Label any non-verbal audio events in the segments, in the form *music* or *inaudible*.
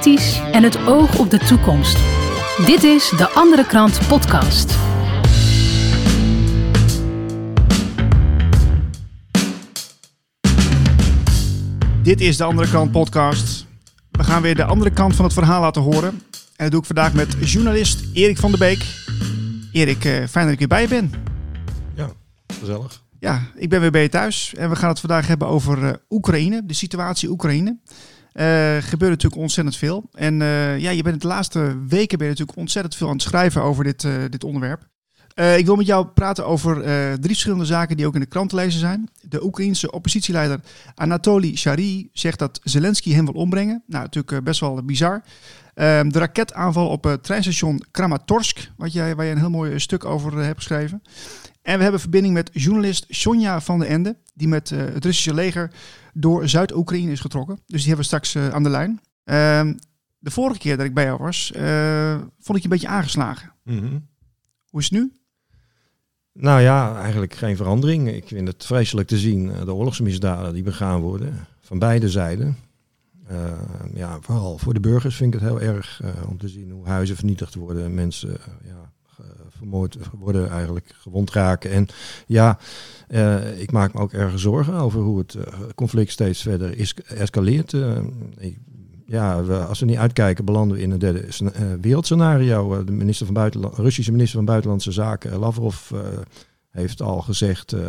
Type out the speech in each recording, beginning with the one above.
kritisch en het oog op de toekomst. Dit is De Andere Krant Podcast. Dit is De Andere Kant Podcast. We gaan weer de andere kant van het verhaal laten horen. En dat doe ik vandaag met journalist Erik van der Beek. Erik, eh, fijn dat ik weer bij je ben. Ja, gezellig. Ja, ik ben weer bij je thuis. En we gaan het vandaag hebben over eh, Oekraïne, de situatie Oekraïne. Eh gebeurt natuurlijk ontzettend veel. En eh, ja, je bent de laatste weken ben natuurlijk ontzettend veel aan het schrijven over dit, eh, dit onderwerp. Ik wil met jou praten over drie verschillende zaken die ook in de krant te lezen zijn. De Oekraïense oppositieleider Anatoly Shari zegt dat Zelensky hem wil ombrengen. Nou, natuurlijk best wel bizar. Ehm, de raketaanval op het treinstation Kramatorsk, wat jij, waar je een heel mooi stuk over hebt geschreven. En we hebben verbinding met journalist Sonja van den Ende, die met eh, het Russische leger door Zuid-Oekraïne is getrokken. Dus die hebben we straks eh, aan de lijn. Ehm, de vorige keer dat ik bij jou was, eh, vond ik je een beetje aangeslagen. Mhm. Hoe is het nu? Nou ja, eigenlijk geen verandering. Ik vind het vreselijk te zien, de oorlogsmisdaden die begaan worden, van beide zijden. Eh, ja, vooral voor de burgers vind ik het heel erg om te zien hoe huizen vernietigd worden, mensen ja, vermoord worden, eigenlijk gewond raken. En ja, eh, ik maak me ook erg zorgen over hoe het eh, conflict steeds verder is, escaleert. Eh, ja, als we niet uitkijken, belanden we in een derde sce- eh, wereldscenario. Eh, de minister van Buitenland, Russische minister van Buitenlandse Zaken, eh, Lavrov, eh, heeft al gezegd eh,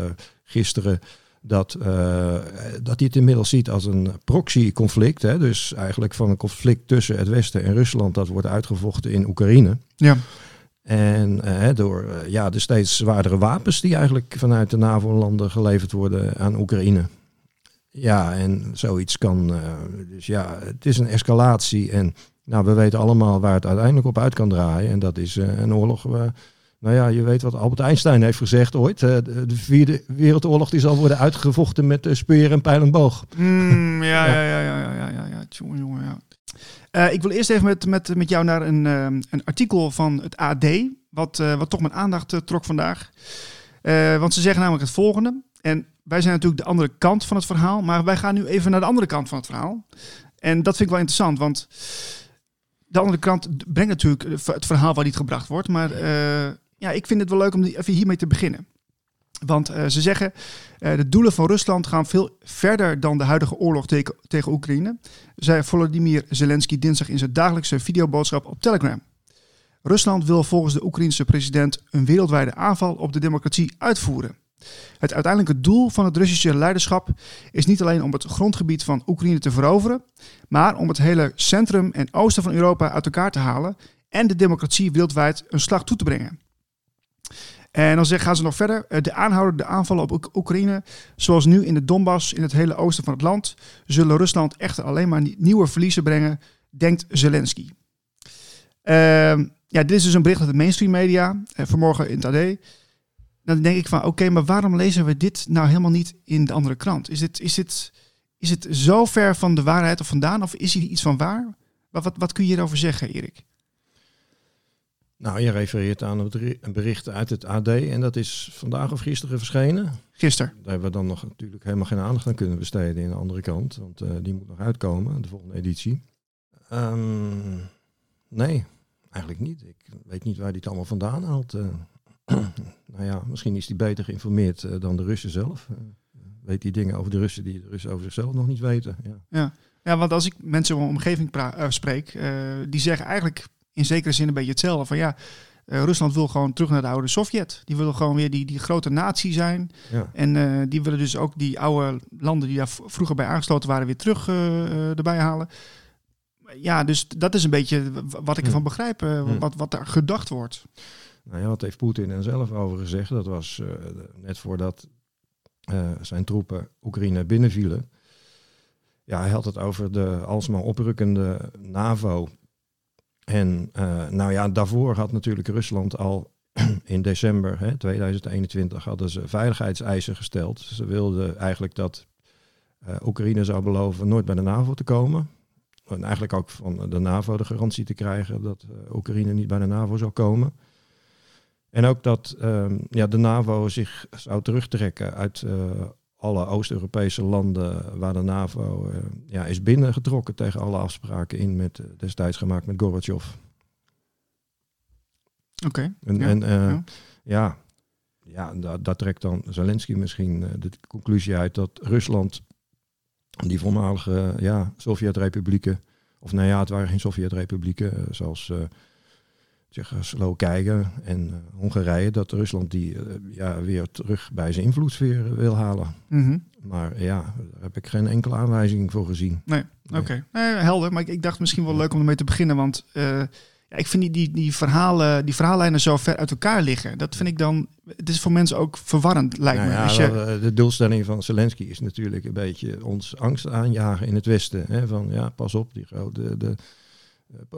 gisteren dat, eh, dat hij het inmiddels ziet als een proxy-conflict. Hè, dus eigenlijk van een conflict tussen het Westen en Rusland dat wordt uitgevochten in Oekraïne. Ja. En eh, door eh, ja, de steeds zwaardere wapens die eigenlijk vanuit de NAVO-landen geleverd worden aan Oekraïne. Ja, en zoiets kan. Eh, dus ja, het is een escalatie. En nou, we weten allemaal waar het uiteindelijk op uit kan draaien. En dat is een oorlog. nou ja, je weet wat Albert Einstein heeft gezegd ooit. de vierde wereldoorlog die zal worden uitgevochten met speer en pijl en boog. Mm, *laughs* ja, ja, ja, ja, ja, ja, ja, jongen, jongen, ja. Eh, ik wil eerst even met, met, met jou naar een, eh, een artikel van het AD, wat, eh, wat toch mijn aandacht eh, trok vandaag. Want ze zeggen namelijk het volgende. En wij zijn natuurlijk de andere kant van het verhaal, maar wij gaan nu even naar de andere kant van het verhaal. En dat vind ik wel interessant, want de andere kant brengt natuurlijk het verhaal waar niet gebracht wordt. Maar ja, ik vind het wel leuk om even hiermee te beginnen. Want eh, ze zeggen, eh, de doelen van Rusland gaan veel verder dan de huidige oorlog tegen, tegen Oekraïne, zei Volodymyr Zelensky dinsdag in zijn dagelijkse videoboodschap op Telegram. Rusland wil volgens de Oekraïense president een wereldwijde aanval op de democratie uitvoeren. Het uiteindelijke doel van het Russische leiderschap is niet alleen om het grondgebied van Oekraïne te veroveren, maar om het hele centrum en oosten van Europa uit elkaar te halen en de democratie wereldwijd een slag toe te brengen. En dan gaan ze nog verder. eh, De aanhoudende aanvallen op Oek- Oekraïne, zoals nu in de Donbass in het hele oosten van het land, zullen Rusland echter alleen maar nie- nieuwe verliezen brengen, denkt Zelensky. Ehm, ja, dit is dus een bericht uit de mainstream media, eh, vanmorgen in het AD. Dan denk ik van, oké, maar waarom lezen we dit nou helemaal niet in de andere krant? Is dit, is dit, is het zo ver van de waarheid of vandaan, of is hier iets van waar? Wat, wat, wat kun je hierover zeggen, Erik? Nou, je refereert aan een bericht uit het AD en dat is vandaag of gisteren verschenen. Gisteren. Daar hebben we dan nog natuurlijk helemaal geen aandacht aan kunnen besteden in de andere kant. Want eh, die moet nog uitkomen, de volgende editie. Ehm, nee, eigenlijk niet. Ik weet niet waar hij het allemaal vandaan haalt. eh. *clears throat* nou ja, misschien is hij beter geïnformeerd eh, dan de Russen zelf. Weet hij dingen over de Russen die de Russen over zichzelf nog niet weten. Ja. Ja. ja, want als ik mensen in mijn omgeving spreek, die zeggen eigenlijk in zekere zin een beetje hetzelfde. Van ja, eh, Rusland wil gewoon terug naar de oude Sovjet. Die willen gewoon weer die, die grote natie zijn. Ja. En eh, die willen dus ook die oude landen die daar vroeger bij aangesloten waren weer terug eh, erbij halen. Ja, dus dat is een beetje wat ik Hm. ervan begrijp, Hm. wat, wat daar gedacht wordt. Nou ja, wat heeft Poetin er zelf over gezegd? Dat was net voordat zijn troepen Oekraïne binnenvielen. Ja, hij had het over de alsmaar oprukkende NAVO. En eh, nou ja, daarvoor had natuurlijk Rusland al *clears throat* in december hè, 2021 hadden ze veiligheidseisen gesteld. Ze wilden eigenlijk dat eh, Oekraïne zou beloven nooit bij de NAVO te komen. En eigenlijk ook van de NAVO de garantie te krijgen dat eh, Oekraïne niet bij de NAVO zou komen. En ook dat ehm, ja, de NAVO zich zou terugtrekken uit alle Oost-Europese landen waar de NAVO eh, ja, is binnengetrokken tegen alle afspraken in met eh, destijds gemaakt met Gorbachev. Oké. En ja, en, eh, ja. ja, ja daar, daar trekt dan Zelensky misschien de conclusie uit dat Rusland die voormalige ja, Sovjet-republieken, of nou ja, het waren geen Sovjet-republieken, zoals Tsjechoslowakije en eh, Hongarije, dat Rusland die eh, ja, weer terug bij zijn invloedssfeer eh, wil halen. Mhm. Maar ja, daar heb ik geen enkele aanwijzing voor gezien. Nee, Nee. oké. Helder. Maar ik, ik dacht misschien wel leuk om ermee te beginnen. Want ja, ik vind die, die, die, verhalen, die verhaallijnen zo ver uit elkaar liggen. Dat vind ik dan... Het is voor mensen ook verwarrend, lijkt Nou me. ja, Als je, wel, de doelstelling van Zelensky is natuurlijk een beetje ons angst aanjagen in het Westen. Hè? Van ja, pas op, die grote. De,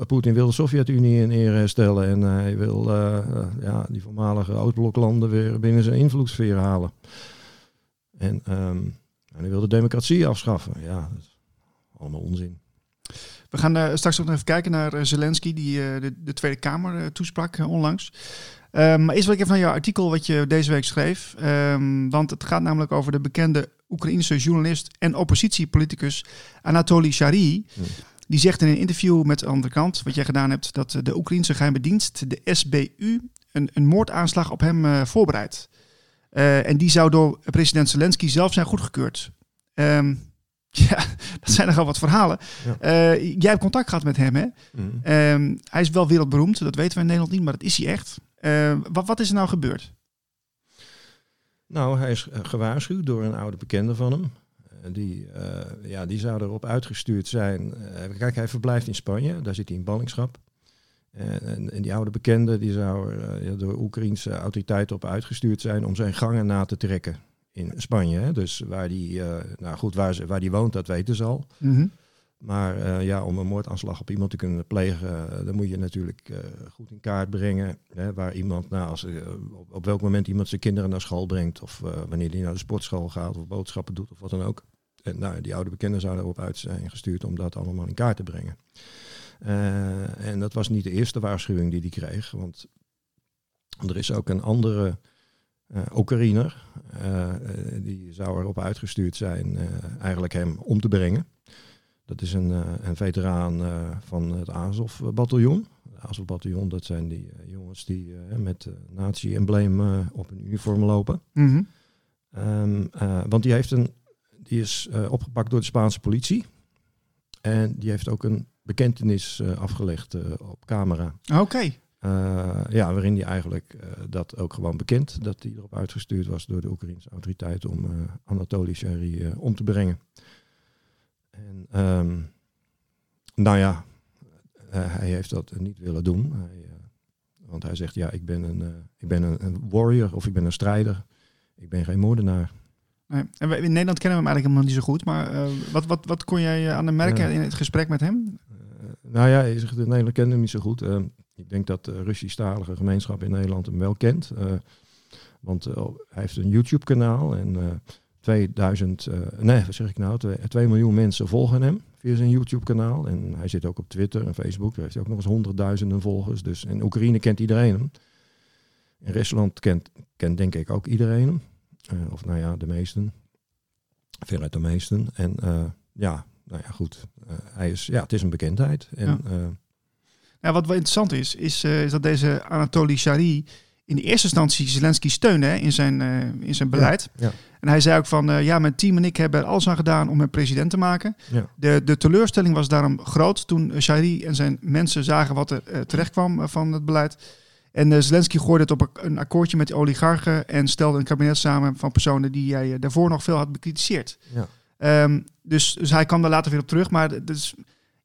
Poetin wil de Sovjet-Unie in ere herstellen en hij wil eh, eh, ja, die voormalige Oostbloklanden weer binnen zijn invloedssfeer halen. En, ehm, en hij wil de democratie afschaffen. Ja, dat is allemaal onzin. We gaan eh, straks ook nog even kijken naar eh, Zelensky, die eh, de, de Tweede Kamer eh, toesprak eh, onlangs. Ehm, maar eerst wil ik even naar jouw artikel wat je deze week schreef. Ehm, want het gaat namelijk over de bekende Oekraïnse journalist en oppositiepoliticus Anatoly Shari. Hm. Die zegt in een interview met de andere kant, wat jij gedaan hebt, dat de Oekraïnse geheime dienst, de SBU, een, een moordaanslag op hem eh, voorbereidt. Eh, en die zou door president Zelensky zelf zijn goedgekeurd. Ehm, *laughs* ja, dat zijn nogal wat verhalen. Ja. Eh, jij hebt contact gehad met hem, hè? Mhm. Ehm, hij is wel wereldberoemd, dat weten we in Nederland niet, maar dat is hij echt. Wat, wat is er nou gebeurd? Nou, hij is gewaarschuwd door een oude bekende van hem. Eh, Die, eh, ja, die zou erop uitgestuurd zijn. Eh, kijk, hij verblijft in Spanje, daar zit hij in ballingschap. En, en, en die oude bekende die zou er door Oekraïnse autoriteiten op uitgestuurd zijn om zijn gangen na te trekken in Spanje. Hè. Dus waar die, nou goed, waar, ze, waar die woont, dat weten ze al. Maar eh, ja, om een moordaanslag op iemand te kunnen plegen, dan moet je natuurlijk goed in kaart brengen. Hè, waar iemand, nou, als, op, welk moment iemand zijn kinderen naar school brengt. Of wanneer hij naar de sportschool gaat of boodschappen doet of wat dan ook. En nou, die oude bekenden zouden erop uit zijn gestuurd om dat allemaal in kaart te brengen. Eh, en dat was niet de eerste waarschuwing die hij kreeg. Want er is ook een andere eh Oekraïner. eh, eh, die zou erop uitgestuurd zijn eh, eigenlijk hem om te brengen. Dat is een, eh, een veteraan eh, van het Azov-bataljon. Azov-bataljon, dat zijn die eh, jongens die eh, met uh, nazi-embleem eh, op hun uniform lopen. Mhm. Ehm, eh, want die, heeft een, die is eh, opgepakt door de Spaanse politie. En die heeft ook een bekentenis eh, afgelegd eh, op camera. Oké. Ja, waarin hij eigenlijk dat ook gewoon bekend, dat hij erop uitgestuurd was door de Oekraïnse autoriteiten om Anatoly Shari om te brengen. En ehm, nou ja, hij heeft dat niet willen doen. Hij, want hij zegt, ja, ik ben, een, ik ben een, een warrior of ik ben een strijder. Ik ben geen moordenaar. Nee. En we- in Nederland kennen we hem eigenlijk helemaal niet zo goed. Maar eh, wat, wat, wat kon jij eh, aan hem merken in het gesprek met hem? Eh, nou ja, je zegt, Nederland kent hem niet zo goed. Ik denk dat de Russisch-talige gemeenschap in Nederland hem wel kent. Want hij heeft een YouTube-kanaal en eh 2000, eh, nee, wat zeg ik nou, 2, miljoen mensen volgen hem via zijn YouTube-kanaal. En hij zit ook op Twitter en Facebook. Daar heeft hij ook nog eens honderdduizenden volgers. Dus in Oekraïne kent iedereen hem. In Rusland kent, kent denk ik ook iedereen hem. Eh, of nou ja, de meesten. Veruit de meesten. En eh, ja, nou ja, goed. Eh, hij is, ja, het is een bekendheid. En, Ja. Ja, wat wel interessant is, is, is dat deze Anatoly Shari in de eerste instantie Zelensky steunde hè, in, zijn, in zijn beleid. ja. En hij zei ook van, ja, mijn team en ik hebben er alles aan gedaan om hem president te maken. Ja. De, de teleurstelling was daarom groot toen Shari en zijn mensen zagen wat er terecht kwam van het beleid. En eh, Zelensky gooide het op een- akkoordje met de oligarchen en stelde een kabinet samen van personen die hij eh, daarvoor nog veel had bekritiseerd. Ja. Ehm, dus, dus hij kwam daar later weer op terug, maar dat is,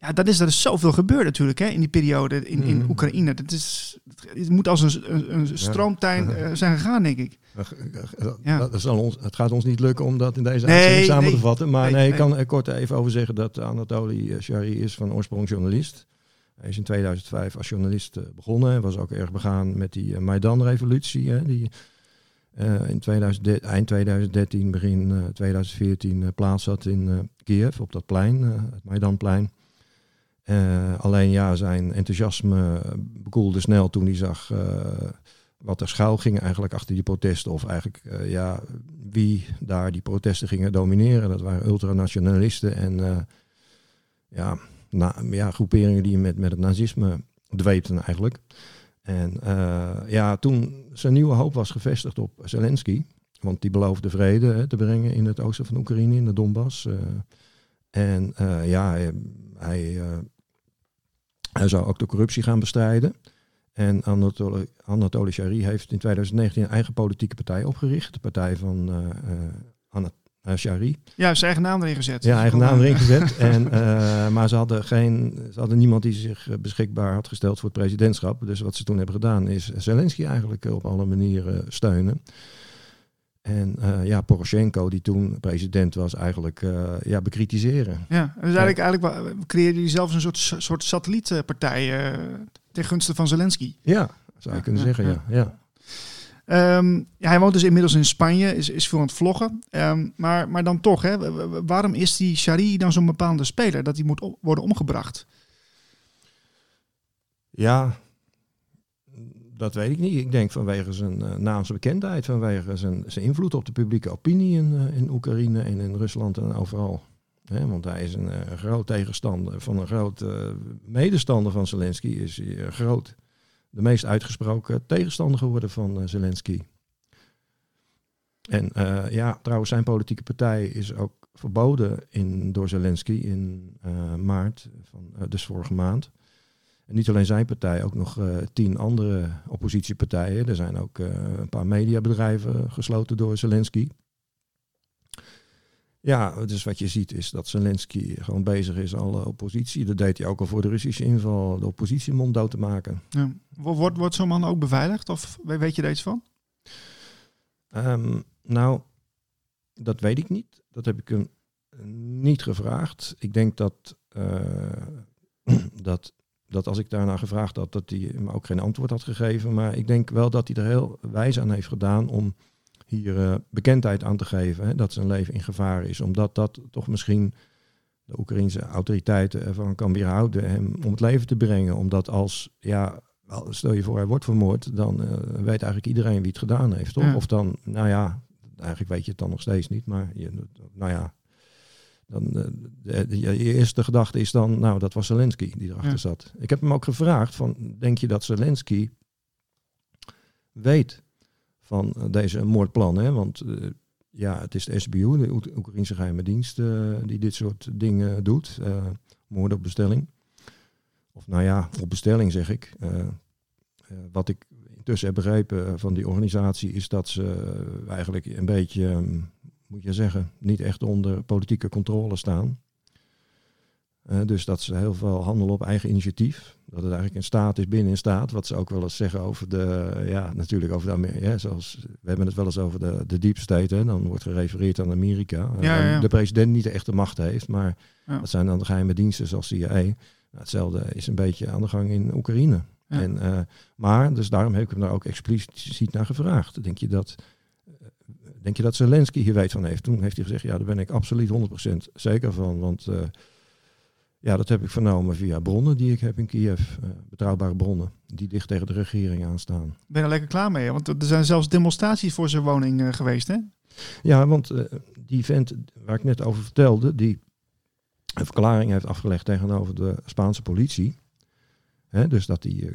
ja, dat is, er is zoveel gebeurd natuurlijk hè, in die periode in, in Mhm. Oekraïne. Dat is, het moet als een, een, een stroomtuin *laughs* eh, zijn gegaan, denk ik. Ja. Dat zal ons, het gaat ons niet lukken om dat in deze Nee, uitzending samen nee. te vatten. Maar Nee, nee, ik kan er kort even over zeggen dat Anatoly Shari is van oorsprong journalist. Hij is in 2005 als journalist eh, begonnen. Hij was ook erg begaan met die eh, Maidan-revolutie. Die eh, in 2000, eind 2013, begin eh, 2014 eh, plaats had in Kiev op dat plein, het Maidanplein. Alleen ja, zijn enthousiasme bekoelde snel toen hij zag wat er schuil ging eigenlijk achter die protesten. Of eigenlijk ja, wie daar die protesten gingen domineren. Dat waren ultranationalisten en ja, ja, groeperingen die met, met het nazisme dweepten eigenlijk. En eh, ja, toen zijn nieuwe hoop was gevestigd op Zelensky. Want die beloofde vrede hè, te brengen in het oosten van Oekraïne, in de Donbass. Uh, en uh, ja, hij, hij, hij, zou ook de corruptie gaan bestrijden. En Anatoly, Anatoly Shari heeft in 2019 een eigen politieke partij opgericht. De partij van Anat Shari. Ja, zijn eigen naam erin gezet. Ja, eigen naam erin gezet. *laughs* en, uh, maar ze hadden, geen, ze hadden niemand die zich beschikbaar had gesteld voor het presidentschap. Dus wat ze toen hebben gedaan is Zelensky eigenlijk op alle manieren steunen. En uh, ja, Poroshenko, die toen president was, eigenlijk uh, ja, bekritiseren. Ja, dus eigenlijk, eigenlijk creëerde hij zelfs een soort, soort satellietpartij ten gunste van Zelensky. Ja, zou je kunnen zeggen, ja. ja. Ja, hij woont dus inmiddels in Spanje, is, is aan het vloggen. Um, maar, maar dan toch, hè, waarom is die Shari dan zo'n bepaalde speler dat hij moet worden omgebracht? Ja, dat weet ik niet. Ik denk vanwege zijn uh, naamsbekendheid, vanwege zijn, zijn invloed op de publieke opinie in, uh, in Oekraïne en in Rusland en overal. Want hij is een uh, groot tegenstander van een groot medestander van Zelensky, is groot de meest uitgesproken tegenstander geworden van uh, Zelensky. En uh, ja, trouwens, zijn politieke partij is ook verboden in, door Zelensky in uh, maart, van, dus vorige maand. En niet alleen zijn partij, ook nog tien andere oppositiepartijen. Er zijn ook een paar mediabedrijven gesloten door Zelensky. Ja, dus wat je ziet is dat Zelensky gewoon bezig is alle oppositie. Dat deed hij ook al voor de Russische inval, de oppositie monddood te maken. Ja. Wordt, wordt zo'n man ook beveiligd of weet je er iets van? Um, nou, dat weet ik niet. Dat heb ik hem niet gevraagd. Ik denk dat, uh, *clears throat* dat, dat als ik daarna gevraagd had, dat hij me ook geen antwoord had gegeven. Maar ik denk wel dat hij er heel wijs aan heeft gedaan om hier uh, bekendheid aan te geven. Hè, dat zijn leven in gevaar is. Omdat dat toch misschien de Oekraïnse autoriteiten ervan kan weerhouden hem om het leven te brengen. Omdat als, ja, stel je voor hij wordt vermoord, dan uh, weet eigenlijk iedereen wie het gedaan heeft. Toch? Ja. Of dan, nou ja, eigenlijk weet je het dan nog steeds niet. Maar je, nou ja, dan, uh, de, de, je eerste gedachte is dan, nou dat was Zelensky die erachter ja. zat. Ik heb hem ook gevraagd van, denk je dat Zelensky weet van deze moordplan. Hè? Want uh, ja, het is de SBU, de Oe Oekraïnse geheime dienst, uh, die dit soort dingen doet. Uh, moord op bestelling. Of nou ja, op bestelling zeg ik. wat ik intussen heb begrepen van die organisatie is dat ze eigenlijk een beetje, um, moet je zeggen, niet echt onder politieke controle staan. Dus dat ze heel veel handelen op eigen initiatief. Dat het eigenlijk een staat is binnen een staat. Wat ze ook wel eens zeggen over de, ja, natuurlijk over de Amerika. Zoals, we hebben het wel eens over de, de deep state. Hè, dan wordt gerefereerd aan Amerika. Ja, ja. De president niet de echte macht heeft. Maar dat zijn dan de geheime diensten zoals CIA. Nou, hetzelfde is een beetje aan de gang in Oekraïne. En, uh, maar, dus daarom heb ik hem daar ook expliciet naar gevraagd. Denk je dat... Denk je dat Zelensky hier weet van heeft? Toen heeft hij gezegd, ja, daar ben ik absoluut 100% zeker van. Want uh, ja, dat heb ik vernomen via bronnen die ik heb in Kiev. Uh, betrouwbare bronnen, die dicht tegen de regering aanstaan. Ben er lekker klaar mee, want er zijn zelfs demonstraties voor zijn woning uh, geweest, hè? Ja, want uh, die vent waar ik net over vertelde, die een verklaring heeft afgelegd tegenover de Spaanse politie. Hè, dus dat hij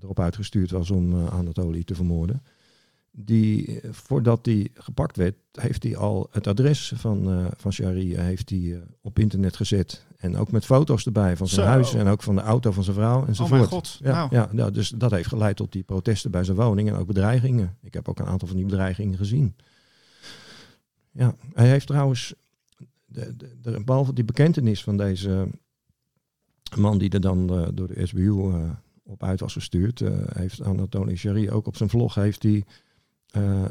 erop uitgestuurd was om Anatoly te vermoorden die, voordat hij gepakt werd, heeft hij al het adres van, uh, van Sharia heeft hij, uh, op internet gezet. En ook met foto's erbij van zijn Zo. huis en ook van de auto van zijn vrouw enzovoort. Oh mijn god. Ja, nou. ja, ja, dus dat heeft geleid tot die protesten bij zijn woning en ook bedreigingen. Ik heb ook een aantal van die bedreigingen gezien. Ja, hij heeft trouwens, de, de, de, behalve die bekentenis van deze man die er dan uh, door de SBU op uit was gestuurd, heeft Anatoly Sharia ook op zijn vlog heeft hij uh,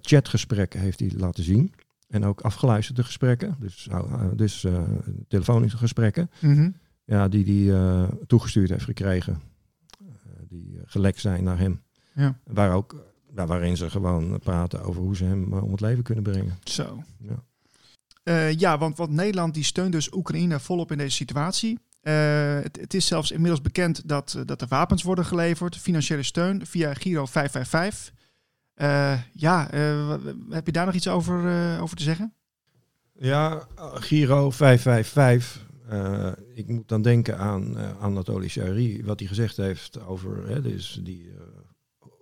chatgesprekken heeft hij laten zien. En ook afgeluisterde gesprekken, dus, uh, dus telefonische gesprekken, mm -hmm. ja, die hij toegestuurd heeft gekregen. die gelekt zijn naar hem. Ja. Waar ook, ja, waarin ze gewoon praten over hoe ze hem om het leven kunnen brengen. Zo. Ja, Uh, ja want, want Nederland die steunt dus Oekraïne volop in deze situatie. het, het, is zelfs inmiddels bekend dat, dat er wapens worden geleverd, financiële steun via Giro 555. Ja, heb je daar nog iets over, over te zeggen? Ja, Giro 555. ik moet dan denken aan Anatoly Shari, wat hij gezegd heeft over hè, dus die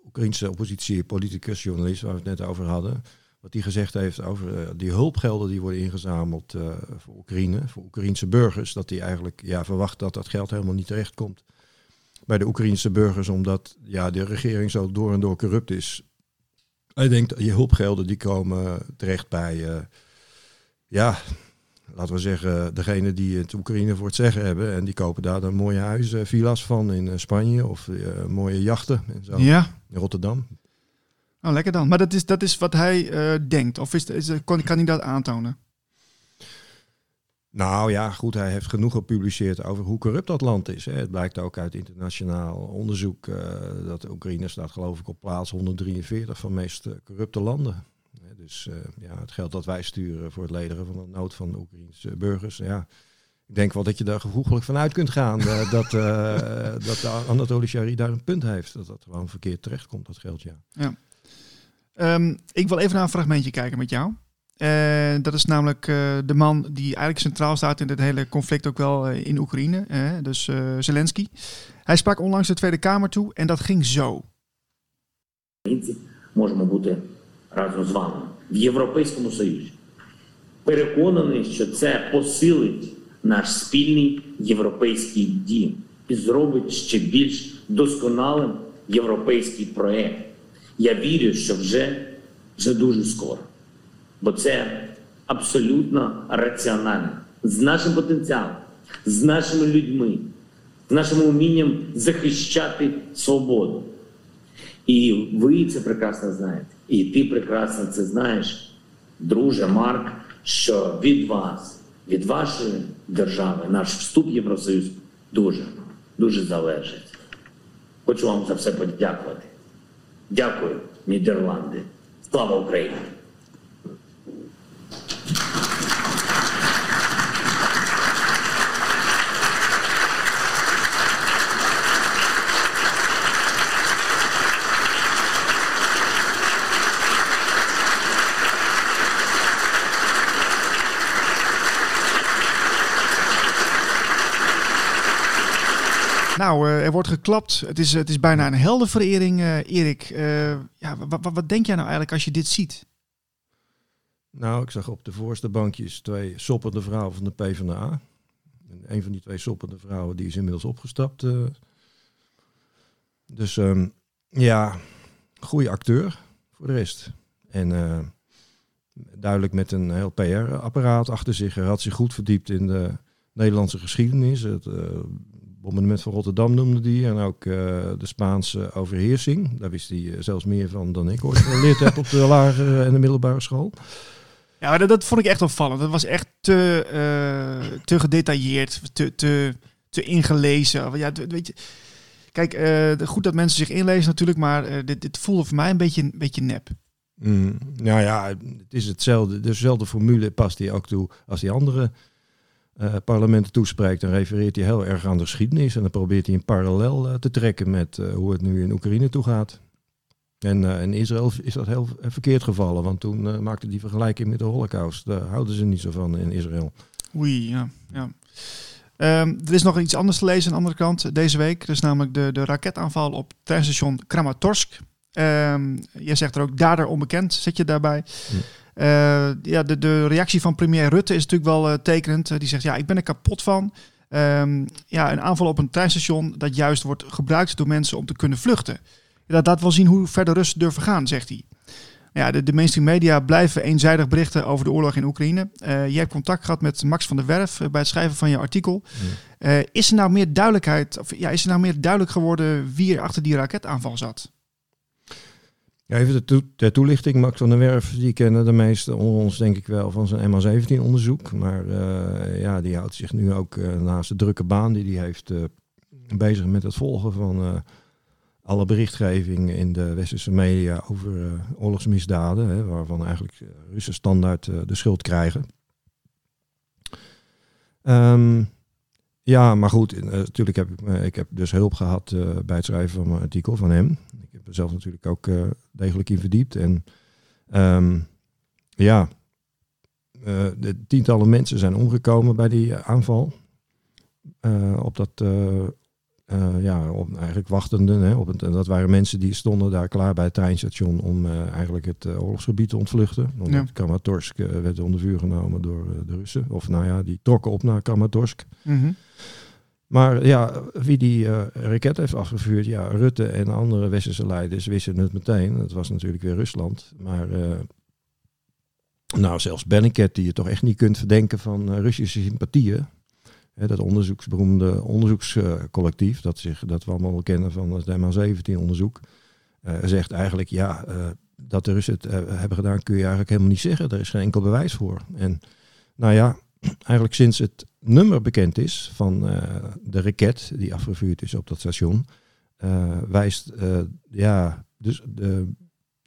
Oekraïnse oppositie, politicus, journalist, waar we het net over hadden. Wat hij gezegd heeft over uh, die hulpgelden die worden ingezameld uh, voor Oekraïne, voor Oekraïnse burgers. Dat hij eigenlijk ja, verwacht dat dat geld helemaal niet terecht komt bij de Oekraïnse burgers, omdat ja, de regering zo door en door corrupt is. Hij denkt, dat je hulpgelden die komen terecht bij, uh, ja, laten we zeggen, degene die het Oekraïne voor het zeggen hebben. En die kopen daar dan mooie huizen, villa's van in Spanje of mooie jachten en zo. Ja. In Rotterdam. Oh, lekker dan. Maar dat is, dat is wat hij uh, denkt. Of is, kan hij dat aantonen? Nou ja, goed, hij heeft genoeg gepubliceerd over hoe corrupt dat land is. Hè. Het blijkt ook uit internationaal onderzoek uh, dat Oekraïne staat geloof ik op plaats 143 van de meest uh, corrupte landen. Dus ja, het geld dat wij sturen voor het ledigen van de nood van de Oekraïnse burgers. Ja, ik denk wel dat je daar gevoeglijk van uit kunt gaan uh, *laughs* dat, uh, dat Anatoly Shari daar een punt heeft. Dat dat gewoon verkeerd terechtkomt, dat geld, ja. ja. Um, ik wil even naar een fragmentje kijken met jou. Uh, dat is namelijk de man die eigenlijk centraal staat in dit hele conflict ook wel in Oekraïne. dus Zelensky. Hij sprak onlangs de Tweede Kamer toe en dat ging zo. Можемо бути разом з вами в Європейському Союзі. Переконаний, що це посилить наш спільний європейський дім і зробить ще більш досконалим європейський проект. Я вірю, що вже, вже дуже скоро. Бо це абсолютно раціонально. З нашим потенціалом, з нашими людьми, з нашим умінням захищати свободу. І ви це прекрасно знаєте. І ти прекрасно це знаєш, друже Марк, що від вас від вашої держави, наш вступ в Євросоюз дуже, дуже залежить. Хочу вам за все подякувати. Дякую, Нідерланди. Слава Україні! Er wordt geklapt. Het is, het is bijna een heldenverering, uh, Erik. Uh, ja, wat denk jij nou eigenlijk als je dit ziet? Nou, ik zag op de voorste bankjes twee soppende vrouwen van de PvdA. En een van die twee soppende vrouwen die is inmiddels opgestapt. Dus um, ja, goede acteur voor de rest. En duidelijk met een heel PR-apparaat achter zich. Had zich goed verdiept in de Nederlandse geschiedenis. Het bombardement van Rotterdam noemde die. En ook uh, de Spaanse overheersing. Daar wist hij uh, zelfs meer van dan ik ooit geleerd heb op de *laughs* lagere en de middelbare school. Ja, dat, dat vond ik echt opvallend. Dat was echt te, uh, te gedetailleerd, te, te, te ingelezen. Ja, weet je, kijk, goed dat mensen zich inlezen natuurlijk, maar dit, dit voelde voor mij een beetje, een beetje nep. Mm, nou ja, het is hetzelfde. Dezelfde formule past hij ook toe als die andere uh, parlementen toespreekt, dan refereert hij heel erg aan de geschiedenis. En dan probeert hij een parallel uh, te trekken met uh, hoe het nu in Oekraïne toe gaat. En in Israël is dat heel verkeerd gevallen, want toen maakte die vergelijking met de Holocaust. Daar houden ze niet zo van in Israël. Oei, ja. ja. Um, er is nog iets anders te lezen aan de andere kant deze week. Dat is namelijk de, de raketaanval op treinstation Kramatorsk. Um, jij zegt er ook dader onbekend, zet je daarbij. Hm. Uh, ja, de, de reactie van premier Rutte is natuurlijk wel uh, tekenend. Uh, die zegt, ja, ik ben er kapot van. Um, ja, een aanval op een treinstation dat juist wordt gebruikt door mensen om te kunnen vluchten. Dat laat wel zien hoe ver de Russen durven gaan, zegt hij. Ja, de, de mainstream media blijven eenzijdig berichten over de oorlog in Oekraïne. je hebt contact gehad met Max van der Werf bij het schrijven van je artikel. Mm. is er nou meer duidelijkheid, of ja, is er nou meer duidelijk geworden wie er achter die raketaanval zat? Even de, to de, toelichting. Max van der Werf, die kennen de meesten onder ons denk ik wel van zijn MH17-onderzoek. Maar uh, ja, die houdt zich nu ook uh, naast de drukke baan die hij heeft uh, bezig met het volgen van alle berichtgeving in de westerse media over oorlogsmisdaden. Hè, waarvan eigenlijk Russen standaard de schuld krijgen. Um, ja, maar goed, eh, natuurlijk heb ik, eh, ik heb dus hulp gehad eh, bij het schrijven van mijn artikel van hem. Ik heb er zelf natuurlijk ook degelijk in verdiept. En ehm, ja, de tientallen mensen zijn omgekomen bij die aanval. Op dat, eh, ja, op, eigenlijk wachtenden. Hè, op het, en dat waren mensen die stonden daar klaar bij het treinstation om eh, eigenlijk het eh, oorlogsgebied te ontvluchten. Omdat Ja. Eh, werd onder vuur genomen door de Russen. Of nou ja, die trokken op naar Kramatorsk. Mhm. Maar ja, wie die raket heeft afgevuurd, ja, Rutte en andere westerse leiders wisten het meteen. Het was natuurlijk weer Rusland. Maar nou, zelfs Bellingcat, die je toch echt niet kunt verdenken van Russische sympathieën. Dat onderzoeksberoemde onderzoekscollectief, dat, zich, dat we allemaal wel kennen van het MH17-onderzoek, eh, zegt eigenlijk ja, eh, dat de Russen het eh, hebben gedaan kun je eigenlijk helemaal niet zeggen. Er is geen enkel bewijs voor. En nou ja, *clears throat* eigenlijk sinds het nummer bekend is van de raket die afgevuurd is op dat station, wijst, ja, dus de,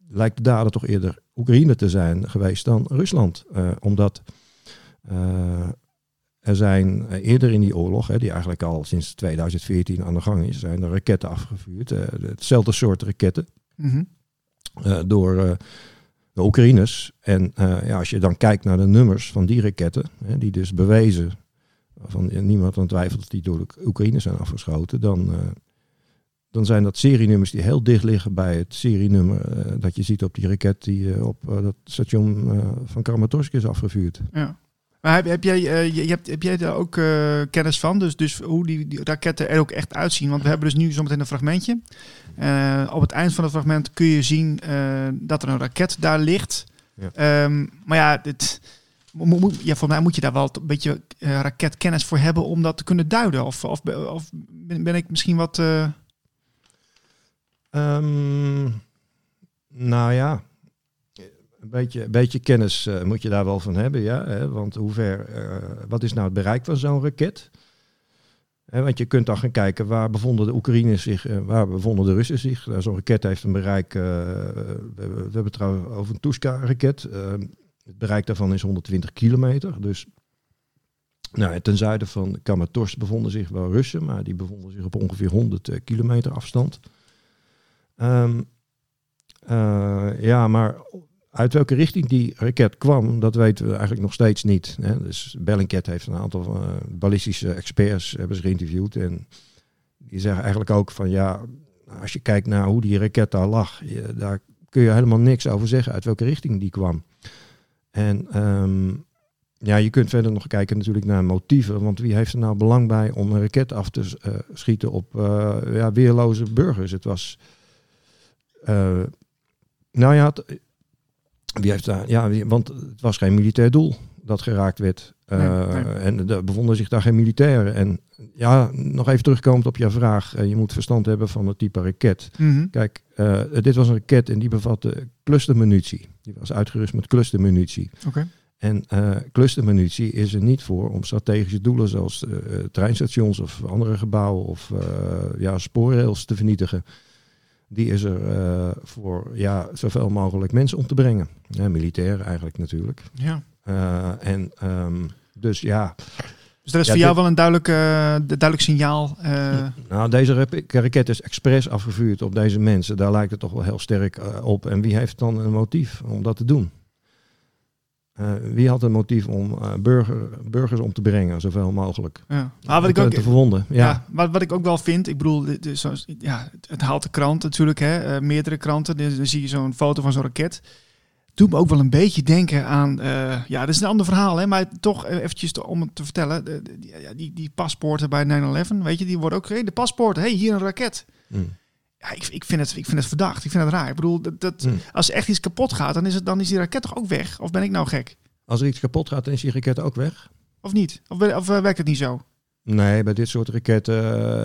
lijkt de dader toch eerder Oekraïne te zijn geweest dan Rusland. Omdat er zijn eh, eerder in die oorlog, hè, die eigenlijk al sinds 2014 aan de gang is, zijn er raketten afgevuurd. eh, hetzelfde soort raketten Mhm. eh, door de Oekraïners. En ja, als je dan kijkt naar de nummers van die raketten, hè, die dus bewezen, van niemand aan twijfelt dat die door de Oekraïners zijn afgeschoten, dan, dan zijn dat serienummers die heel dicht liggen bij het serienummer dat je ziet op die raket die op dat station van Kramatorsk is afgevuurd. Ja. Maar heb, heb, jij, eh, je, hebt, heb jij daar ook eh, kennis van? Dus, dus hoe die, die raketten er ook echt uitzien? Want we hebben dus nu zometeen een fragmentje. Eh, op het eind van het fragment kun je zien dat er een raket daar ligt. Ja. Ehm, maar ja, dit, mo- mo- ja, voor mij moet je daar wel een beetje raketkennis voor hebben om dat te kunnen duiden. Of, of, of ben, ben ik misschien wat... eh, Ehm, nou ja, een beetje, een beetje kennis eh, moet je daar wel van hebben, ja. Hè? Want hoe ver, eh, wat is nou het bereik van zo'n raket? Hè, want je kunt dan gaan kijken waar bevonden de Oekraïners zich, eh, waar bevonden de Russen zich. Nou, zo'n raket heeft een bereik, we, hebben- het trouwens over een Tuska-raket. Het bereik daarvan is 120 kilometer. Dus nou, ten zuiden van Kramatorsk bevonden zich wel Russen, maar die bevonden zich op ongeveer 100 eh, kilometer afstand. Ehm, eh, ja, maar uit welke richting die raket kwam, dat weten we eigenlijk nog steeds niet. Hè. Dus Bellingcat heeft een aantal eh, ballistische experts hebben ze geïnterviewd. En die zeggen eigenlijk ook van ja, als je kijkt naar hoe die raket daar lag, daar kun je helemaal niks over zeggen uit welke richting die kwam. En ehm, ja, je kunt verder nog kijken natuurlijk naar motieven. Want wie heeft er nou belang bij om een raket af te eh, schieten op eh, ja, weerloze burgers? Het was. nou ja, wie heeft daar. Ja, want het was geen militair doel dat geraakt werd. Eh, Nee, nee. En er bevonden zich daar geen militairen. En ja, nog even terugkomend op jouw vraag. eh, je moet verstand hebben van het type raket. mhm. Kijk, eh, dit was een raket en die bevatte clustermunitie. Die was uitgerust met clustermunitie. Oké. En eh clustermunitie is er niet voor om strategische doelen zoals treinstations of andere gebouwen of ja, spoorrails te vernietigen. Die is er eh, voor ja, zoveel mogelijk mensen om te brengen. Ja, militairen eigenlijk natuurlijk. Ja. Eh, en ehm, dus ja, Dus dat is Ja, voor jou wel een duidelijk, eh, duidelijk signaal. nou, deze raket is expres afgevuurd op deze mensen. Daar lijkt het toch wel heel sterk op. En wie heeft dan een motief om dat te doen? Eh, wie had een motief om eh, burger, burgers om te brengen, zoveel mogelijk? ja. Maar wat ik te, ook, te verwonden. Ja. Ja, wat, wat ik ook wel vind, ik bedoel, zoals- ja, het, haalt de krant natuurlijk, hè, eh, meerdere kranten. Dan, dan zie je zo'n foto van zo'n raket. Doet me ook wel een beetje denken aan, ja, dat is een ander verhaal, hè, maar toch eventjes te- om het te vertellen. die, die, die paspoorten bij 9-11, weet je, die worden ook gereden. De paspoort, hey, hier een raket. Mm. Ja, ik, ik, vind het, ik vind het verdacht, ik vind het raar. Ik bedoel, dat, dat, Mm. als echt iets kapot gaat, dan is, het, dan is die raket toch ook weg? Of ben ik nou gek? Als er iets kapot gaat, dan is die raket ook weg. Of niet? Of, of eh, werkt het niet zo? Nee, bij dit soort raketten,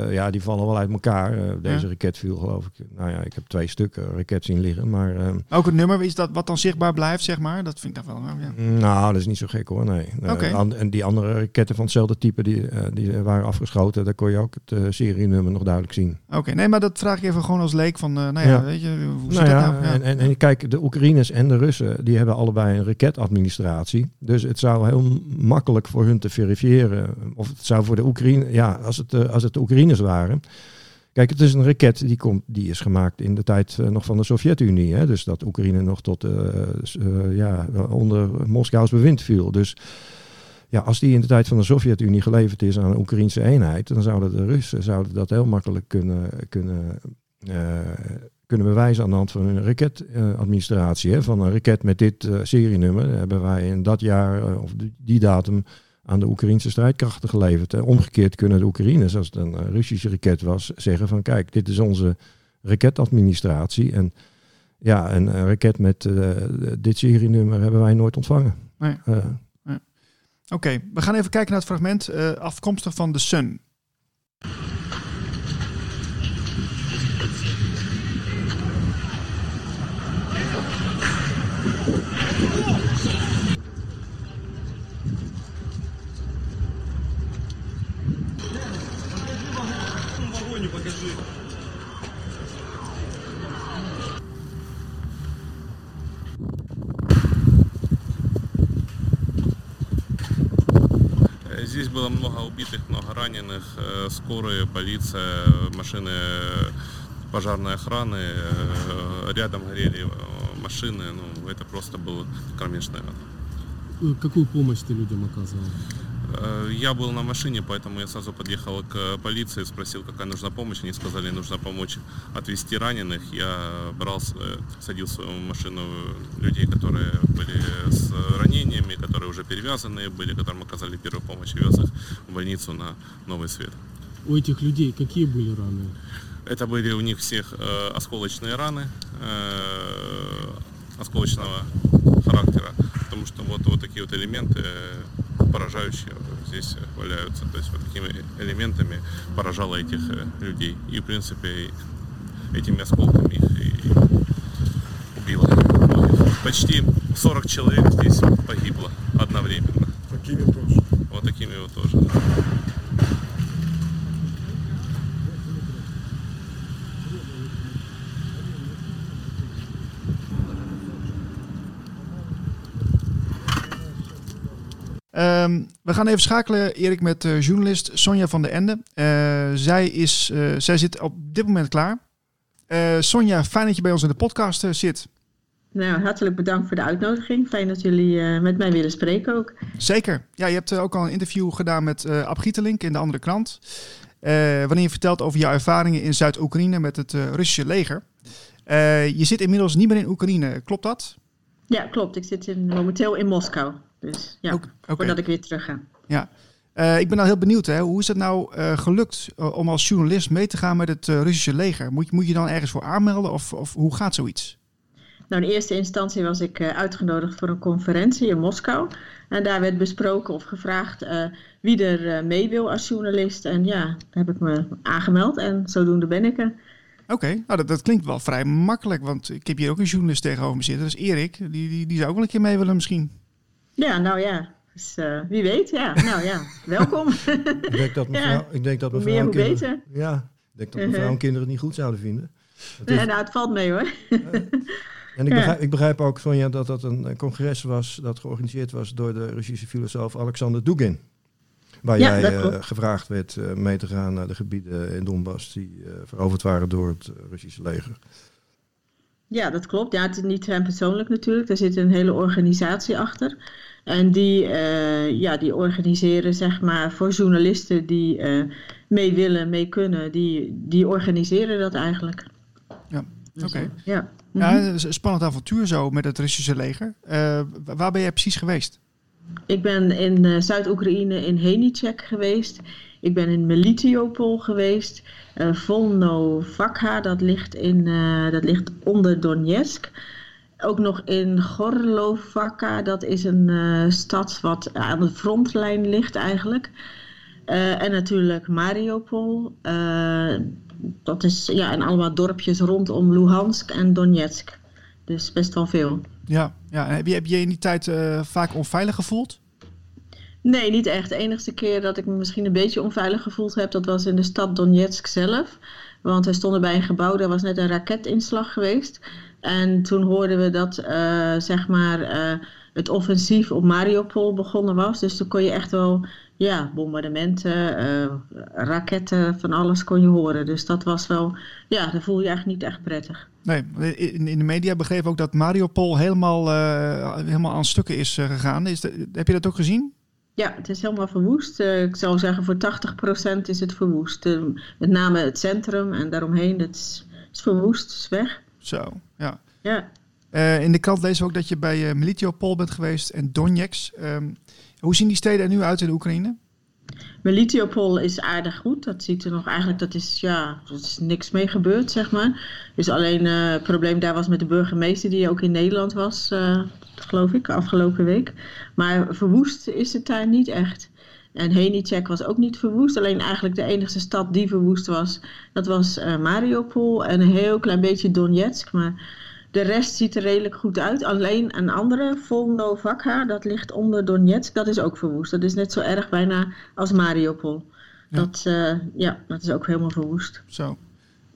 eh, ja, die vallen wel uit elkaar. Eh, deze Ja. raket viel geloof ik, nou ja, ik heb twee stukken raket zien liggen, maar... ehm, Ook het nummer, is dat wat dan zichtbaar blijft, zeg maar? Dat vind ik dan wel, ja. Nou, dat is niet zo gek hoor, nee. Eh, an- en die andere raketten van hetzelfde type, die, die waren afgeschoten. Daar kon je ook het serienummer nog duidelijk zien. Oké, nee, maar dat vraag ik even gewoon als leek van, nou ja, Ja. weet je, hoe zit Nou dat ja, nou? Ja. En, en, en kijk, de Oekraïners en de Russen, die hebben allebei een raketadministratie. Dus het zou heel makkelijk voor hun te verifiëren, of het zou voor de Oekraïne, ja, als het, uh, als het de Oekraïners waren. Kijk, het is een raket die, komt, die is gemaakt in de tijd uh, nog van de Sovjet-Unie. Hè? Dus dat Oekraïne nog tot, uh, ja, onder Moskous bewind viel. Dus ja, als die in de tijd van de Sovjet-Unie geleverd is aan een Oekraïnse eenheid, dan zouden de Russen zouden dat heel makkelijk kunnen, kunnen, kunnen bewijzen aan de hand van hun raketadministratie. van een raket met dit serienummer hebben wij in dat jaar of die datum aan de Oekraïnse strijdkrachten geleverd. En omgekeerd kunnen de Oekraïners, als het een eh, Russische raket was, zeggen van kijk, dit is onze raketadministratie. En ja, een, raket met uh, dit serienummer hebben wij nooit ontvangen. Nee. Uh, Oké, we gaan even kijken naar het fragment uh, afkomstig van The Sun. Здесь было много убитых, много раненых. Скорые, полиция, машины пожарной охраны. Рядом горели машины. Ну, это просто был кромешный ад. Какую помощь ты людям оказывал? Я был на машине, поэтому я сразу подъехал к полиции, спросил, какая нужна помощь. Они сказали, нужно помочь отвезти раненых. Я брал, садил в свою машину людей, которые были с ранениями, которые уже перевязанные были, которым оказали первую помощь, и вез их в больницу на Новый Свет. У этих людей какие были раны? Это были у них всех э, осколочные раны э, осколочного характера, потому что вот, вот такие вот элементы поражающие здесь валяются. То есть вот такими элементами поражало этих людей. И в принципе этими осколками их и убило. Почти 40 человек здесь погибло одновременно. Такими тоже. Вот такими вот тоже. Да. Um, we gaan even schakelen, Erik, met uh, journalist Sonja van der Ende. Uh, zij, is, uh, zij zit op dit moment klaar. Sonja, fijn dat je bij ons in de podcast zit. Nou, hartelijk bedankt voor de uitnodiging. Fijn dat jullie met mij willen spreken ook. Zeker. Ja, je hebt ook al een interview gedaan met uh, Ab Gietelink in de andere krant. wanneer je vertelt over jouw ervaringen in Zuid-Oekraïne met het Russische leger. je zit inmiddels niet meer in Oekraïne, klopt dat? Ja, klopt. Ik zit in, momenteel in Moskou. Dus ja, okay. voordat ik weer terug ga. Ja. Uh, ik ben nou heel benieuwd, hè? hoe is het nou uh, gelukt uh, om als journalist mee te gaan met het Russische leger? Moet, moet je dan ergens voor aanmelden of, of hoe gaat zoiets? Nou, in eerste instantie was ik uitgenodigd voor een conferentie in Moskou. En daar werd besproken of gevraagd wie er mee wil als journalist. En ja, daar heb ik me aangemeld en zodoende ben ik er. Oké, okay. nou, dat, dat, klinkt wel vrij makkelijk, want ik heb hier ook een journalist tegenover me zitten. Dat is Erik, die, die, die zou ook wel een keer mee willen misschien. Ja, nou ja. Dus uh, wie weet, ja. Nou ja, welkom. ik denk dat *laughs* mevrouw, ja. ik denk dat mevrouw meer, hoe beter. Ja, ik denk dat mevrouw en kinderen het niet goed zouden vinden. Is, nee, nou, het valt mee hoor. *laughs* en ik begrijp, ik begrijp ook, Sonja, dat dat een congres was dat georganiseerd was door de Russische filosoof Alexander Dugin. Waar ja, jij uh, gevraagd werd uh, mee te gaan naar de gebieden in Donbass die veroverd waren door het Russische leger. Ja, dat klopt. Ja, het is niet hem persoonlijk natuurlijk. Er zit een hele organisatie achter. En die, uh, ja, die organiseren zeg maar voor journalisten die uh, mee willen, mee kunnen, die, die organiseren dat eigenlijk. Ja, dus, oké. Okay. Uh, ja. ja, het is een spannend avontuur zo met het Russische leger. waar ben jij precies geweest? Ik ben in Zuid-Oekraïne in Henicek geweest. Ik ben in Melitiopol geweest. Volnovakha, dat ligt, in, dat ligt onder Donetsk ook nog in Gorlovaka. Dat is een uh, stad wat aan de frontlijn ligt eigenlijk. Uh, en natuurlijk Mariupol. Uh, dat is ja, en allemaal dorpjes rondom Luhansk en Donetsk. Dus best wel veel. Ja, ja. En heb, je, heb je in die tijd vaak onveilig gevoeld? Nee, niet echt. De enige keer dat ik me misschien een beetje onveilig gevoeld heb, dat was in de stad Donetsk zelf. Want we stonden bij een gebouw, daar was net een raketinslag geweest. En toen hoorden we dat uh, zeg maar, uh, het offensief op Mariupol begonnen was. Dus toen kon je echt wel ja, bombardementen, eh, raketten, van alles kon je horen. Dus dat was wel, ja, daar voel je eigenlijk niet echt prettig. Nee, in, de media begreep ook dat Mariupol helemaal, eh, helemaal aan stukken is eh, gegaan. Is heb je dat ook gezien? Ja, het is helemaal verwoest. Eh, ik zou zeggen voor 80% is het verwoest. Eh, met name het centrum en daaromheen, het is, is verwoest, het is weg. Zo, ja. Ja. Eh, in de krant lezen we ook dat je bij Melitopol bent geweest en Donetsk. Ehm, hoe zien die steden er nu uit in de Oekraïne? Melitopol is aardig goed. Dat ziet er nog eigenlijk, dat is, ja, er is niks mee gebeurd, zeg maar. Dus alleen het probleem daar was met de burgemeester die ook in Nederland was, geloof ik, afgelopen week. Maar verwoest is het daar niet echt. En Henicek was ook niet verwoest. Alleen eigenlijk de enige stad die verwoest was, dat was eh, Mariupol en een heel klein beetje Donetsk. Maar de rest ziet er redelijk goed uit. Alleen een andere, Volnovakha, dat ligt onder Donetsk, dat is ook verwoest. Dat is net zo erg bijna als Mariupol. Ja. Dat, eh, ja, dat is ook helemaal verwoest. Zo.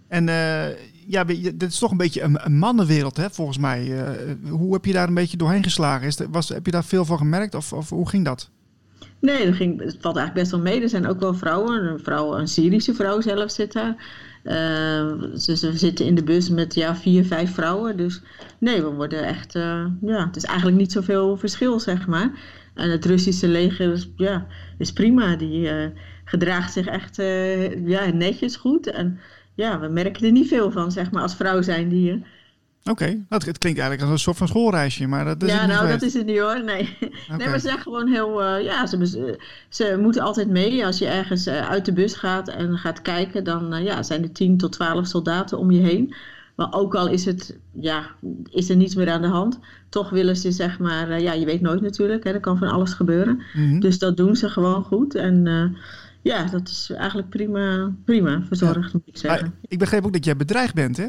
En eh, ja, dit is toch een beetje een, mannenwereld, hè, volgens mij. Eh, hoe heb je daar een beetje doorheen geslagen? Is was, heb je daar veel van gemerkt of, of hoe ging dat? Nee, dat ging, het valt eigenlijk best wel mee. Er zijn ook wel vrouwen. Een, vrouw, een Syrische vrouw zelf zit daar. Eh, ze, ze zitten in de bus met ja, vier, vijf vrouwen. Dus nee, we worden echt... eh, ja, het is eigenlijk niet zoveel verschil, zeg maar. En het Russische leger is, ja, is prima. Die eh, gedraagt zich echt eh, ja, netjes goed. En ja, we merken er niet veel van, zeg maar, als vrouw zijn die... eh, Oké, dat het klinkt eigenlijk als een soort van schoolreisje, maar dat is ja, nou, dat is het niet hoor. Nee, nee maar ze zijn gewoon heel. eh, ja, ze, ze, ze moeten altijd mee. Als je ergens eh, uit de bus gaat en gaat kijken, dan eh, ja, zijn er 10 tot 12 soldaten om je heen. Maar ook al is, het, ja, is er niets meer aan de hand, toch willen ze zeg maar. eh, ja, je weet nooit natuurlijk, hè, er kan van alles gebeuren. Mhm. Dus dat doen ze gewoon goed. En eh, ja, dat is eigenlijk prima, prima verzorgd, moet ik zeggen. Maar ik begreep ook dat jij bedreigd bent, hè?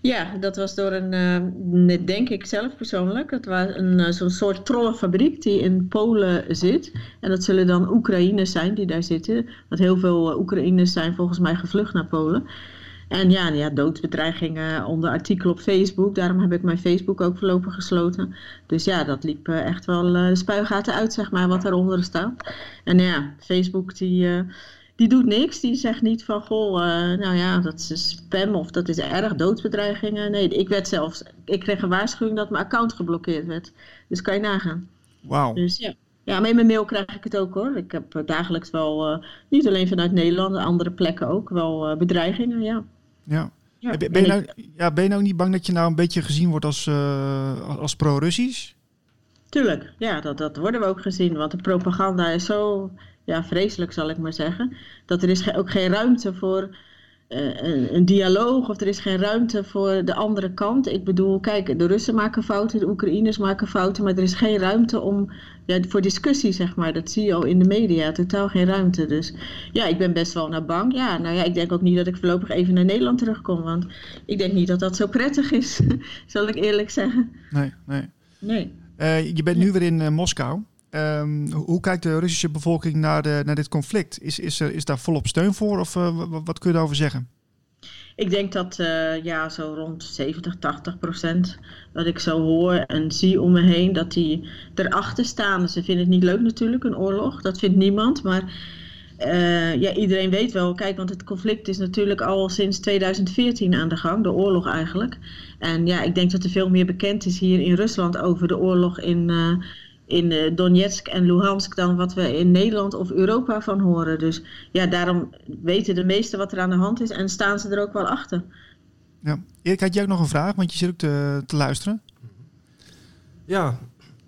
Ja, dat was door een, eh, net denk ik zelf persoonlijk, dat was een, eh, zo'n soort trollenfabriek die in Polen zit. En dat zullen dan Oekraïners zijn die daar zitten. Want heel veel eh, Oekraïners zijn volgens mij gevlucht naar Polen. En ja, ja, doodsbedreigingen onder artikelen op Facebook. Daarom heb ik mijn Facebook ook voorlopig gesloten. Dus ja, dat liep eh, echt wel eh, de spuigaten uit, zeg maar, wat daaronder staat. En ja, Facebook die... eh, die doet niks. Die zegt niet van, goh, nou ja, dat is spam of dat is erg, doodsbedreigingen. Nee, ik werd zelfs, ik kreeg een waarschuwing dat mijn account geblokkeerd werd. Dus kan je nagaan. Wauw. Dus ja. Ja, maar in mijn mail krijg ik het ook hoor. Ik heb dagelijks wel, niet alleen vanuit Nederland, andere plekken ook, wel bedreigingen, ja. Ja. ja. Ben, je nou, ja, ben je nou niet bang dat je nou een beetje gezien wordt als, eh, als pro-Russisch? Tuurlijk, ja, dat, dat worden we ook gezien. Want de propaganda is zo ja, vreselijk, zal ik maar zeggen. Dat er is ge- ook geen ruimte voor een, een dialoog of er is geen ruimte voor de andere kant. Ik bedoel, kijk, de Russen maken fouten, de Oekraïners maken fouten, maar er is geen ruimte om, ja, voor discussie, zeg maar. Dat zie je al in de media, totaal geen ruimte. Dus ja, ik ben best wel naar bang. Ja, nou ja, ik denk ook niet dat ik voorlopig even naar Nederland terugkom, want ik denk niet dat dat zo prettig is, *laughs* zal ik eerlijk zeggen. Nee, nee. Nee. Eh, je bent nu weer in eh, Moskou. Ehm, hoe, kijkt de Russische bevolking naar, naar dit conflict? Is, is, is daar volop steun voor of eh, wa- wat, kun je daarover zeggen? Ik denk dat eh, ja, zo rond 70, 80 procent dat ik zo hoor en zie om me heen, dat die erachter staan. Ze vinden het niet leuk natuurlijk, een oorlog. Dat vindt niemand. Maar eh, ja, iedereen weet wel, kijk, want het conflict is natuurlijk al sinds 2014 aan de gang, de oorlog eigenlijk. En ja, ik denk dat er veel meer bekend is hier in Rusland over de oorlog in, in eh, Donetsk en Luhansk dan wat we in Nederland of Europa van horen. Dus ja, daarom weten de meesten wat er aan de hand is en staan ze er ook wel achter. Ja. Erik, had jij ook nog een vraag? Want je zit ook te, te luisteren. Ja,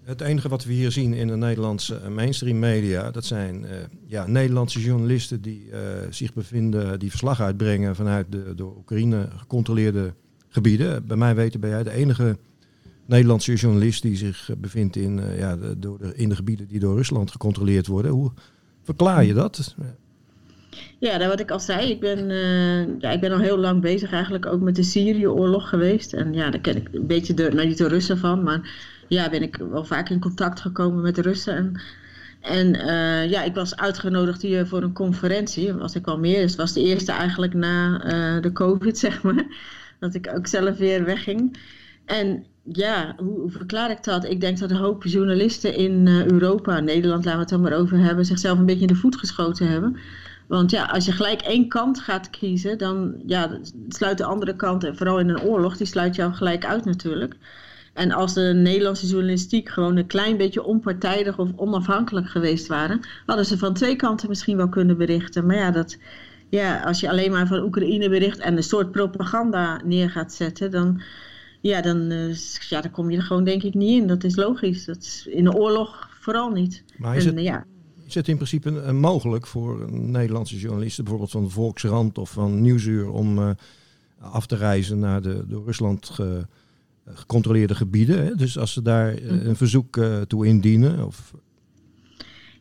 het enige wat we hier zien in de Nederlandse eh, mainstream media, dat zijn eh, ja, Nederlandse journalisten die eh, zich bevinden, die verslag uitbrengen vanuit de door Oekraïne gecontroleerde gebieden. Bij mij weten ben jij de enige Nederlandse journalist die zich eh, bevindt in, eh, ja, de, door in de gebieden die door Rusland gecontroleerd worden. Hoe verklaar je dat? Ja, dat wat ik al zei, ik ben, eh, ja, ik ben al heel lang bezig eigenlijk ook met de Syrië-oorlog geweest. En ja, daar ken ik een beetje de, nou niet de Russen van, maar ja, ben ik wel vaak in contact gekomen met de Russen. En, en ja, ik was uitgenodigd hier voor een conferentie, was ik wel meer. Dus het was de eerste eigenlijk na de COVID, *laughs* zeg maar, dat ik ook zelf weer wegging. En ja, hoe, verklaar ik dat? Ik denk dat een hoop journalisten in uh, Europa, Nederland, laten we het dan maar over hebben, zichzelf een beetje in de voet geschoten hebben. Want ja, als je gelijk één kant gaat kiezen, dan ja, sluit de andere kant, en vooral in een oorlog, die sluit jou gelijk uit natuurlijk. En als de Nederlandse journalistiek gewoon een klein beetje onpartijdig of onafhankelijk geweest waren, hadden ze van twee kanten misschien wel kunnen berichten. Maar ja, dat, ja als je alleen maar van Oekraïne bericht en een soort propaganda neer gaat zetten, dan, ja, dan, uh, ja, dan kom je er gewoon denk ik niet in. Dat is logisch. Dat is in de oorlog vooral niet. Maar is het, ja. is het in principe uh, mogelijk voor Nederlandse journalisten, bijvoorbeeld van de Volksrand of van Nieuwsuur, om uh, af te reizen naar de door Rusland ge, gecontroleerde gebieden? Hè? Dus als ze daar een verzoek toe indienen of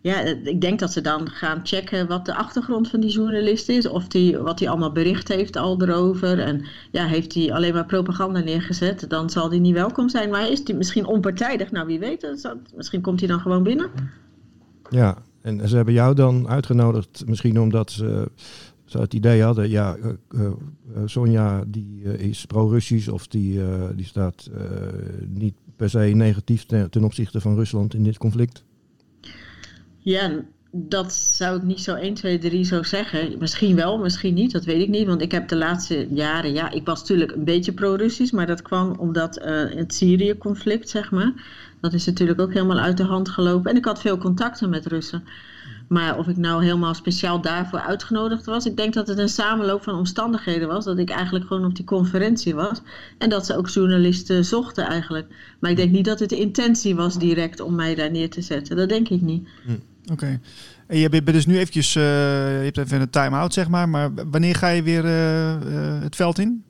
ja, ik denk dat ze dan gaan checken wat de achtergrond van die journalist is. Of die, wat hij allemaal bericht heeft al erover. En ja, heeft hij alleen maar propaganda neergezet, dan zal hij niet welkom zijn. Maar is hij misschien onpartijdig? Nou, wie weet. Misschien komt hij dan gewoon binnen. Ja, en ze hebben jou dan uitgenodigd, misschien omdat ze, het idee hadden, ja, uh, Sonja die is pro-Russisch of die, die staat niet per se negatief ten opzichte van Rusland in dit conflict. Ja, dat zou ik niet zo 1, 2, 3 zo zeggen. Misschien wel, misschien niet, dat weet ik niet. Want ik heb de laatste jaren, ja, ik was natuurlijk een beetje pro-Russisch, maar dat kwam omdat uh, het Syrië-conflict, zeg maar, dat is natuurlijk ook helemaal uit de hand gelopen. En ik had veel contacten met Russen. Maar of ik nou helemaal speciaal daarvoor uitgenodigd was, ik denk dat het een samenloop van omstandigheden was. Dat ik eigenlijk gewoon op die conferentie was. En dat ze ook journalisten zochten eigenlijk. Maar ik denk niet dat het de intentie was direct om mij daar neer te zetten. Dat denk ik niet. Hm. Oké. En je bent dus nu eventjes, uh, je hebt even een time-out zeg maar, maar wanneer ga je weer uh, uh, het veld in?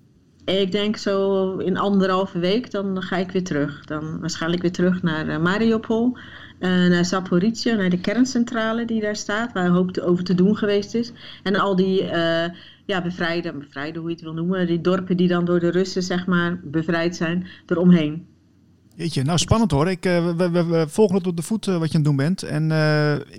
Ik denk zo in anderhalve week, dan ga ik weer terug. Dan waarschijnlijk weer terug naar Mariupol, naar Zaporizhia, naar de kerncentrale die daar staat, waar een hoop over te doen geweest is. En al die ja, bevrijden, bevrijden hoe je het wil noemen, die dorpen die dan door de Russen zeg maar bevrijd zijn, eromheen. Jeetje, nou spannend hoor. Ik, uh, we, we, we, volgen het op de voet uh, wat je aan het doen bent. En uh,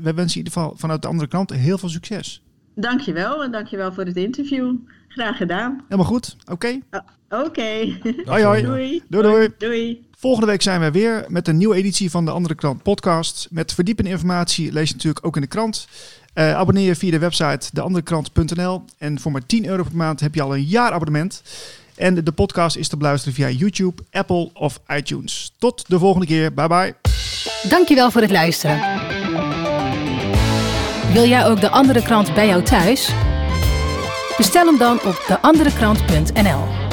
we wensen in ieder geval vanuit de andere kant heel veel succes. Dankjewel en dankjewel voor het interview. Graag gedaan. Helemaal goed. Oké. Okay. Oké. Okay. *laughs* Hoi hoi. Doei. Doei doei. Doei. Volgende week zijn we weer met een nieuwe editie van de Andere Krant podcast. Met verdiepende informatie lees je natuurlijk ook in de krant. abonneer je via de website deanderekrant.nl. En voor maar 10 euro per maand heb je al een jaar abonnement. En de podcast is te beluisteren via YouTube, Apple of iTunes. Tot de volgende keer. Bye bye. Dankjewel voor het luisteren. Wil jij ook de andere krant bij jou thuis? Bestel hem dan op deanderekrant.nl.